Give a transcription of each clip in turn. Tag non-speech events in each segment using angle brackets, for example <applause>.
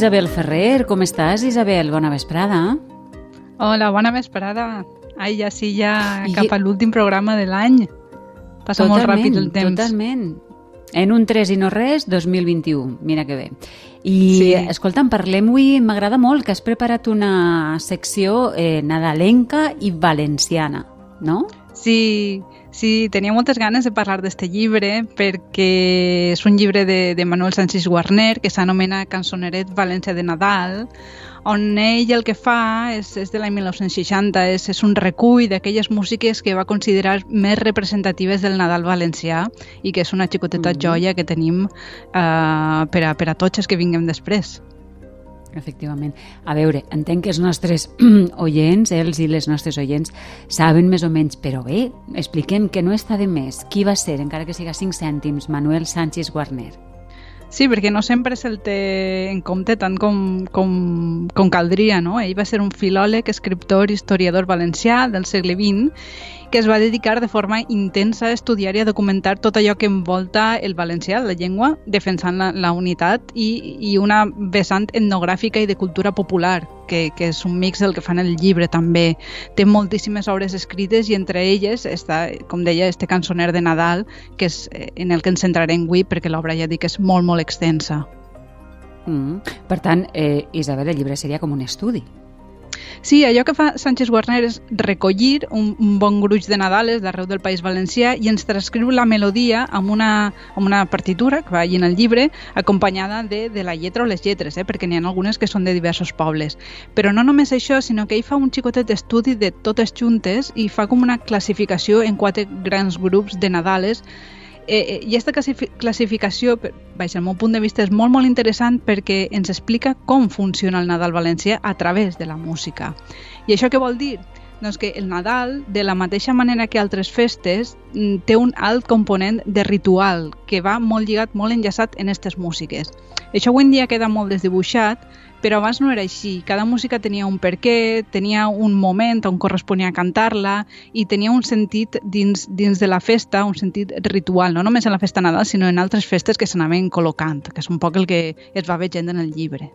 Isabel Ferrer. Com estàs, Isabel? Bona vesprada. Hola, bona vesprada. Ai, ja sí, ja I... cap a l'últim programa de l'any. Passa totalment, molt ràpid el temps. Totalment. En un 3 i no res, 2021. Mira que bé. I, sí. escolta'm, parlem avui, m'agrada molt que has preparat una secció eh, nadalenca i valenciana, no? Sí, sí, tenia moltes ganes de parlar d'este llibre perquè és un llibre de, de Manuel Sánchez Guarner que s'anomena Cançoneret València de Nadal on ell el que fa és, és de l'any 1960, és, és un recull d'aquelles músiques que va considerar més representatives del Nadal valencià i que és una xicoteta mm -hmm. joia que tenim uh, per, a, per a tots els que vinguem després. Efectivament. A veure, entenc que els nostres <clears throat> oients, els i les nostres oients, saben més o menys, però bé, expliquem que no està de més. Qui va ser, encara que siga 5 cèntims, Manuel Sánchez Guarner? Sí, perquè no sempre se'l té en compte tant com, com, com caldria, no? Ell va ser un filòleg, escriptor, historiador valencià del segle XX que es va dedicar de forma intensa a estudiar i a documentar tot allò que envolta el valencià, la llengua, defensant la, la unitat i, i una vessant etnogràfica i de cultura popular, que, que és un mix del que fan el llibre també. Té moltíssimes obres escrites i entre elles està, com deia, este cançoner de Nadal, que és eh, en el que ens centrarem avui perquè l'obra ja dic és molt, molt extensa. Mm. Per tant, eh, Isabel, el llibre seria com un estudi. Sí, allò que fa Sánchez Guarner és recollir un, un bon gruix de Nadales d'arreu del País Valencià i ens transcriu la melodia amb una, amb una partitura que va allà en el llibre acompanyada de, de la lletra o les lletres, eh? perquè n'hi ha algunes que són de diversos pobles. Però no només això, sinó que ell fa un xicotet d'estudi de totes juntes i fa com una classificació en quatre grans grups de Nadales eh, i aquesta classificació, baix el meu punt de vista, és molt, molt interessant perquè ens explica com funciona el Nadal valencià a través de la música. I això què vol dir? Doncs que el Nadal, de la mateixa manera que altres festes, mm, té un alt component de ritual que va molt lligat, molt enllaçat en aquestes músiques. Això avui en dia queda molt desdibuixat, però abans no era així. Cada música tenia un perquè, tenia un moment on corresponia cantar-la i tenia un sentit dins, dins de la festa, un sentit ritual, no només en la festa Nadal, sinó en altres festes que s'anaven col·locant, que és un poc el que es va veient en el llibre.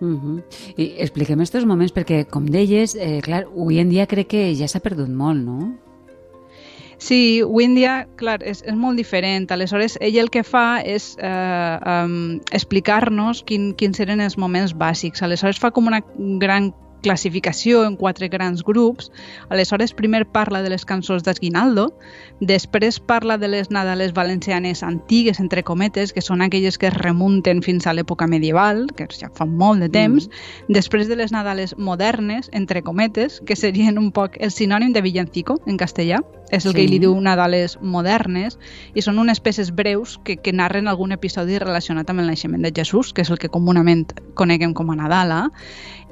Uh -huh. I expliquem aquests moments perquè, com deies, eh, clar, avui en dia crec que ja s'ha perdut molt, no? Sí, avui en dia, clar, és, és molt diferent. Aleshores, ell el que fa és eh, um, explicar-nos quin, quins eren els moments bàsics. Aleshores, fa com una gran classificació en quatre grans grups. Aleshores, primer parla de les cançons d'Esguinaldo, després parla de les Nadales valencianes antigues, entre cometes, que són aquelles que es remunten fins a l'època medieval, que ja fa molt de temps, mm. després de les Nadales modernes, entre cometes, que serien un poc el sinònim de villancico en castellà, és el sí. que li diu Nadales modernes, i són unes peces breus que, que narren algun episodi relacionat amb el naixement de Jesús, que és el que comunament coneguem com a Nadala,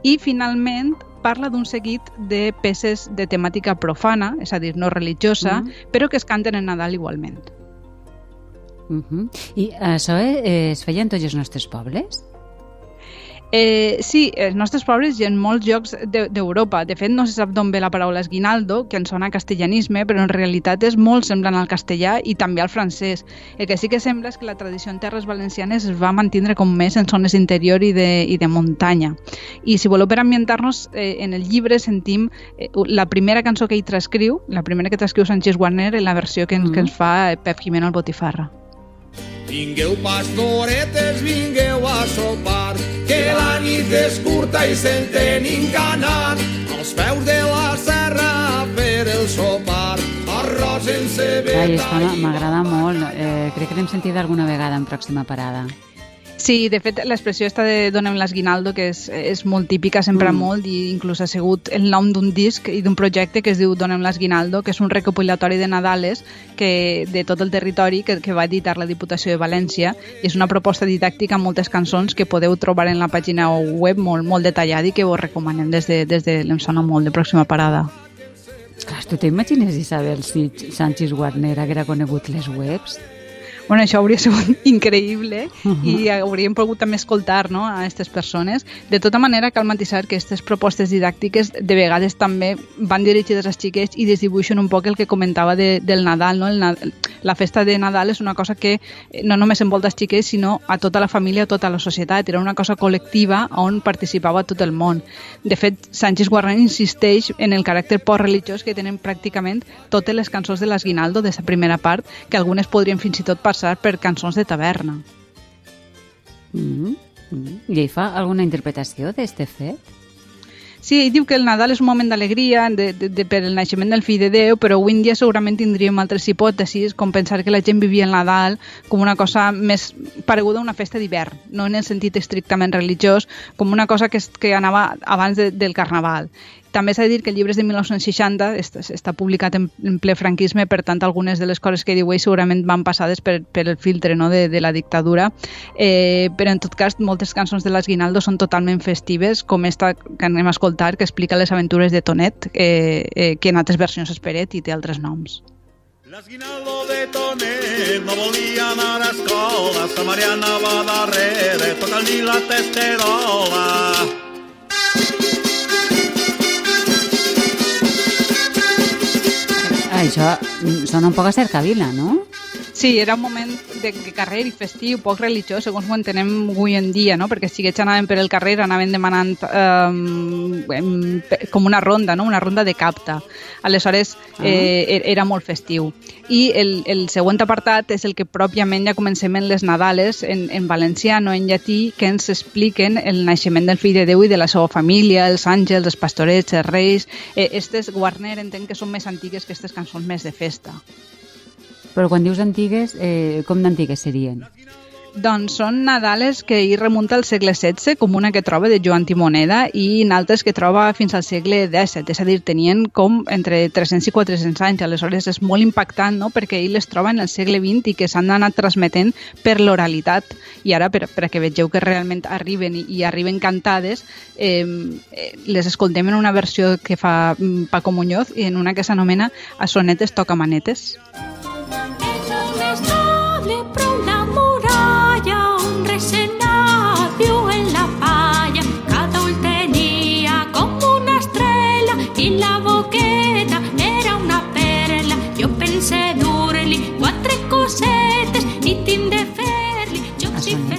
i finalment parla d'un seguit de peces de temàtica profana, és a dir, no religiosa, mm -hmm. però que es canten en Nadal igualment. Uh -huh. I això eh, es feia en tots els nostres pobles? Eh, sí, els nostres pobles i en molts llocs d'Europa. De, de fet, no se sap d'on ve la paraula esguinaldo, que en sona castellanisme, però en realitat és molt semblant al castellà i també al francès. El que sí que sembla és que la tradició en terres valencianes es va mantindre com més en zones interior i de, i de muntanya. I si voleu per ambientar-nos, eh, en el llibre sentim eh, la primera cançó que ell transcriu, la primera que transcriu Sánchez Warner, en la versió que, mm -hmm. que ens fa Pep Jimeno al Botifarra. Vingueu pastoretes, vingueu a sopar, que la nit és curta i se'n tenim ganat. Als peus de la serra a fer el sopar, arròs en cebeta... Ai, m'agrada molt. Eh, crec que l'hem sentit alguna vegada en pròxima parada. Sí, de fet, l'expressió està de Donem l'Esguinaldo, que és, és molt típica, sempre mm. molt, i inclús ha sigut el nom d'un disc i d'un projecte que es diu Donem l'Esguinaldo, que és un recopilatori de Nadales que, de tot el territori que, que va editar la Diputació de València. I és una proposta didàctica amb moltes cançons que podeu trobar en la pàgina web molt, molt detallada i que vos recomanem des de, des de l'Em sona molt, de pròxima parada. Clar, tu t'imagines, Isabel, si Sánchez Warner haguera conegut les webs? Bueno, això hauria sigut <laughs> increïble uh -huh. i hauríem pogut també escoltar no, a aquestes persones. De tota manera, cal matisar que aquestes propostes didàctiques de vegades també van dirigides als xiquets i desdibuixen un poc el que comentava de, del Nadal. No? El, la festa de Nadal és una cosa que no només envolta els xiquets, sinó a tota la família, a tota la societat. Era una cosa col·lectiva on participava tot el món. De fet, Sánchez Guarner insisteix en el caràcter post-religiós que tenen pràcticament totes les cançons de l'Esguinaldo, de la primera part, que algunes podrien fins i tot passar per cançons de taverna. Mm -hmm. I ell fa alguna interpretació d'este fet? Sí, ell diu que el Nadal és un moment d'alegria de, de, de, per el naixement del fill de Déu, però avui en dia segurament tindríem altres hipòtesis, com pensar que la gent vivia el Nadal com una cosa més pareguda a una festa d'hivern, no en el sentit estrictament religiós, com una cosa que, que anava abans de, del Carnaval. També s'ha de dir que el llibre és de 1960, està, està publicat en, en ple franquisme, per tant, algunes de les coses que diu ell segurament van passades per, per el filtre no, de, de la dictadura, eh, però en tot cas moltes cançons de l'Esguinaldo són totalment festives, com esta que anem a escoltar, que explica les aventures de Tonet, eh, eh, que en altres versions és Peret i té altres noms. L'esguinaldo de Tonet no volia anar a escola, sa Mariana va darrere, toca-li la testerola. Això sona un poc a no? Sí, era un moment de, de carrer i festiu, poc religiós, segons ho entenem avui en dia, no? perquè si que anaven per el carrer anaven demanant eh, com una ronda, no? una ronda de capta. Aleshores ah. eh, era molt festiu. I el, el següent apartat és el que pròpiament ja comencem en les Nadales, en, en valencià, no en llatí, que ens expliquen el naixement del fill de Déu i de la seva família, els àngels, els pastorets, els reis... Eh, estes, Warner entenc que són més antigues que aquestes cançons més de festa. Però quan dius antigues, eh, com d'antigues serien? Doncs són Nadales que hi remunta al segle XVI, com una que troba de Joan Timoneda, i altres que troba fins al segle XVII, és a dir, tenien com entre 300 i 400 anys, aleshores és molt impactant, no?, perquè ell les troba en el segle XX i que s'han anat transmetent per l'oralitat, i ara per, per que vegeu que realment arriben i, i arriben cantades, eh, les escoltem en una versió que fa mm, Paco Muñoz i en una que s'anomena A sonetes toca manetes.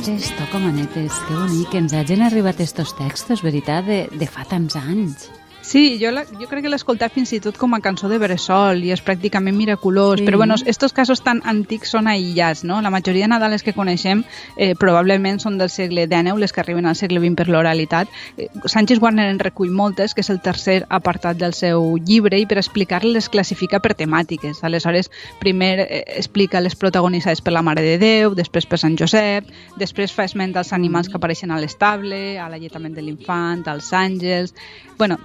Manetes, toca manetes, que bonic que ens hagin arribat estos textos, veritat, de, de fa tants anys. Sí, jo, la, jo crec que l'he escoltat fins i tot com a cançó de Bressol i és pràcticament miraculós, sí. però bueno, estos casos tan antics són aïllats, no? La majoria de Nadales que coneixem eh, probablement són del segle XIX, les que arriben al segle XX per l'oralitat. Eh, Sánchez Warner en recull moltes, que és el tercer apartat del seu llibre, i per explicar-les les classifica per temàtiques. Aleshores, primer eh, explica les protagonitzades per la Mare de Déu, després per Sant Josep, després fa esment als animals que apareixen a l'estable, a l'alletament de l'infant, als àngels... Bueno,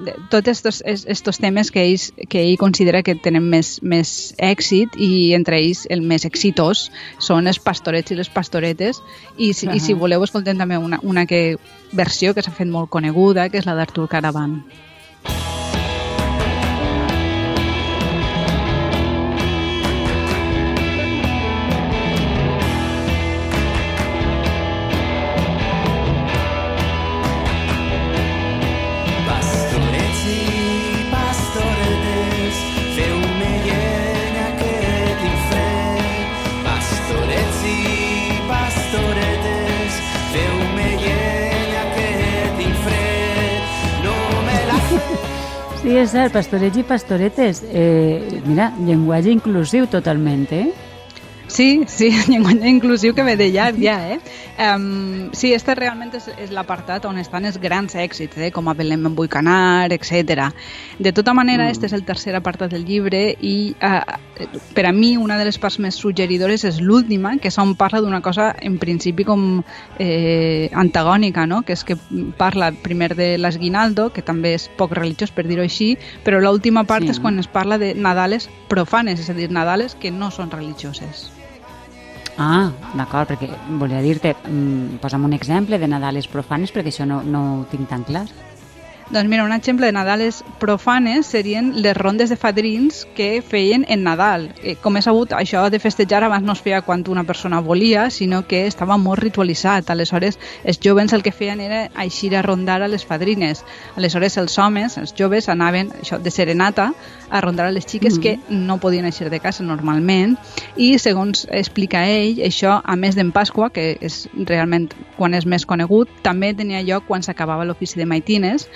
tots estos, estos temes que ell, que ell considera que tenen més, més èxit i entre ells el més exitós són els pastorets i les pastoretes i si, uh -huh. i si voleu escoltem també una, una que, versió que s'ha fet molt coneguda que és la d'Artur Caravan. Cert, pastorets i pastoretes. Eh, mira, llenguatge inclusiu totalment, eh? Sí, sí, <laughs> llenguatge inclusiu que ve de llarg ja, eh? Um, sí, este realment és, és l'apartat on estan els grans èxits, eh? com a Belém en vull canar, etc. De tota manera, mm. este és el tercer apartat del llibre i uh, per a mi una de les parts més suggeridores és l'última, que és on parla d'una cosa en principi com eh, antagònica, no? que és que parla primer de l'Esguinaldo, que també és poc religiós per dir-ho així, però l'última part sí. és quan es parla de Nadales profanes, és a dir, Nadales que no són religioses. Ah, d'acord, perquè volia dir-te, mm, posa'm un exemple de Nadales profanes perquè això no, no ho tinc tan clar. Doncs mira, un exemple de Nadales profanes serien les rondes de fadrins que feien en Nadal. Eh, com és sabut, això de festejar abans no es feia quan una persona volia, sinó que estava molt ritualitzat. Aleshores, els joves el que feien era aixir a rondar a les fadrines. Aleshores, els homes, els joves, anaven això de serenata a rondar a les xiques mm que no podien eixir de casa normalment i, segons explica ell, això, a més d'en Pasqua, que és realment quan és més conegut, també tenia lloc quan s'acabava l'ofici de maitines,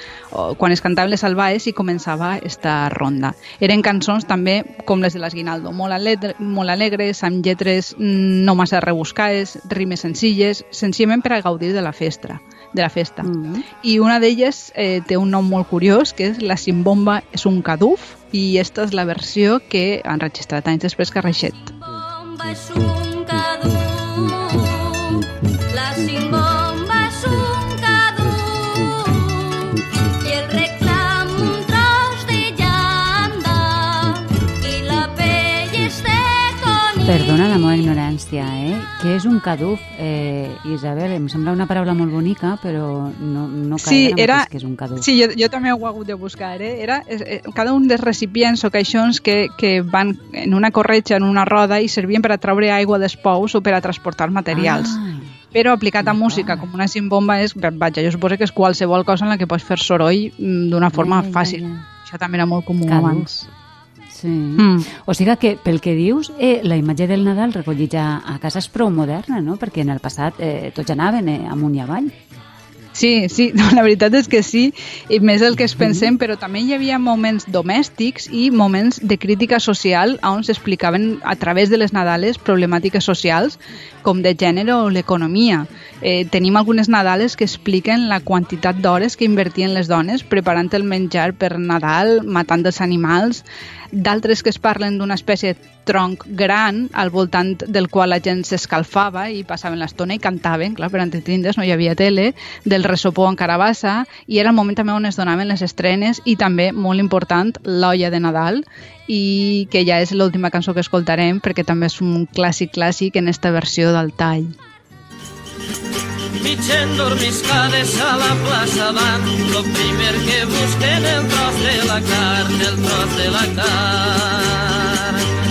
quan es cantaven les salvaes i començava esta ronda. Eren cançons també com les de l'Esguinaldo, molt, alegre, molt alegres, amb lletres no massa rebuscades, rimes senzilles, senzillament per a gaudir de la festa de la festa. Mm -hmm. I una d'elles eh, té un nom molt curiós, que és La Simbomba és un caduf, i esta és la versió que han registrat anys després que Reixet. La eh? Què és un caduf? Eh, Isabel, em sembla una paraula molt bonica, però no, no sí, era, que és un caduf. Sí, jo, jo també ho he hagut de buscar, eh? Era eh, cada un dels recipients o caixons que, que van en una corretja, en una roda, i servien per a treure aigua dels pous o per a transportar materials. Ah però aplicat a música com una simbomba és, vaja, jo suposo que és qualsevol cosa en la que pots fer soroll mm, d'una forma ja, ja, fàcil. Ja. Això també era molt comú Cadus. abans. Sí. Mm. O sigui que, pel que dius, eh, la imatge del Nadal recollit ja a casa és prou moderna, no? Perquè en el passat eh, tots anaven eh, amunt i avall. Sí, sí, <laughs> no, la veritat és que sí, i més el que es pensem, però també hi havia moments domèstics i moments de crítica social on s'explicaven a través de les Nadales problemàtiques socials com de gènere o l'economia. Eh, tenim algunes Nadales que expliquen la quantitat d'hores que invertien les dones preparant el menjar per Nadal, matant els animals, d'altres que es parlen d'una espècie de tronc gran al voltant del qual la gent s'escalfava i passaven l'estona i cantaven, clar, per entretindes, no hi havia tele, del ressopó en carabassa i era el moment també on es donaven les estrenes i també, molt important, l'olla de Nadal i que ja és l'última cançó que escoltarem perquè també és un clàssic clàssic en esta versió del tall. Mig endormiscades a la plaça van, lo primer que busquen el tros de la carn, el tros de la carn.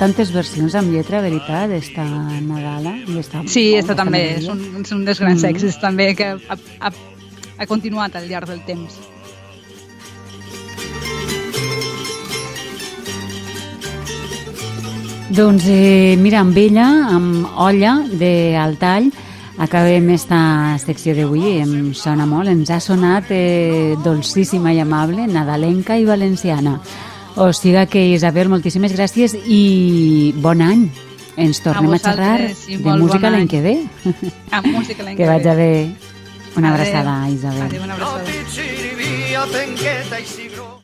Tantes versions amb lletra, veritat, esta Nadala. I esta, sí, esta també és un, és un dels grans mm. èxits també que ha, ha, ha continuat al llarg del temps. Doncs eh, mira, amb ella, amb olla d'Altall, acabem esta secció d'avui, em sona molt, ens ha sonat eh, dolcíssima i amable, nadalenca i valenciana. O sigui que, Isabel, moltíssimes gràcies i bon any. Ens tornem a, a xerrar de música l'any que ve. A música l'any que, que ve. Que vagi bé. Una abraçada, Isabel. Adéu, una abraçada.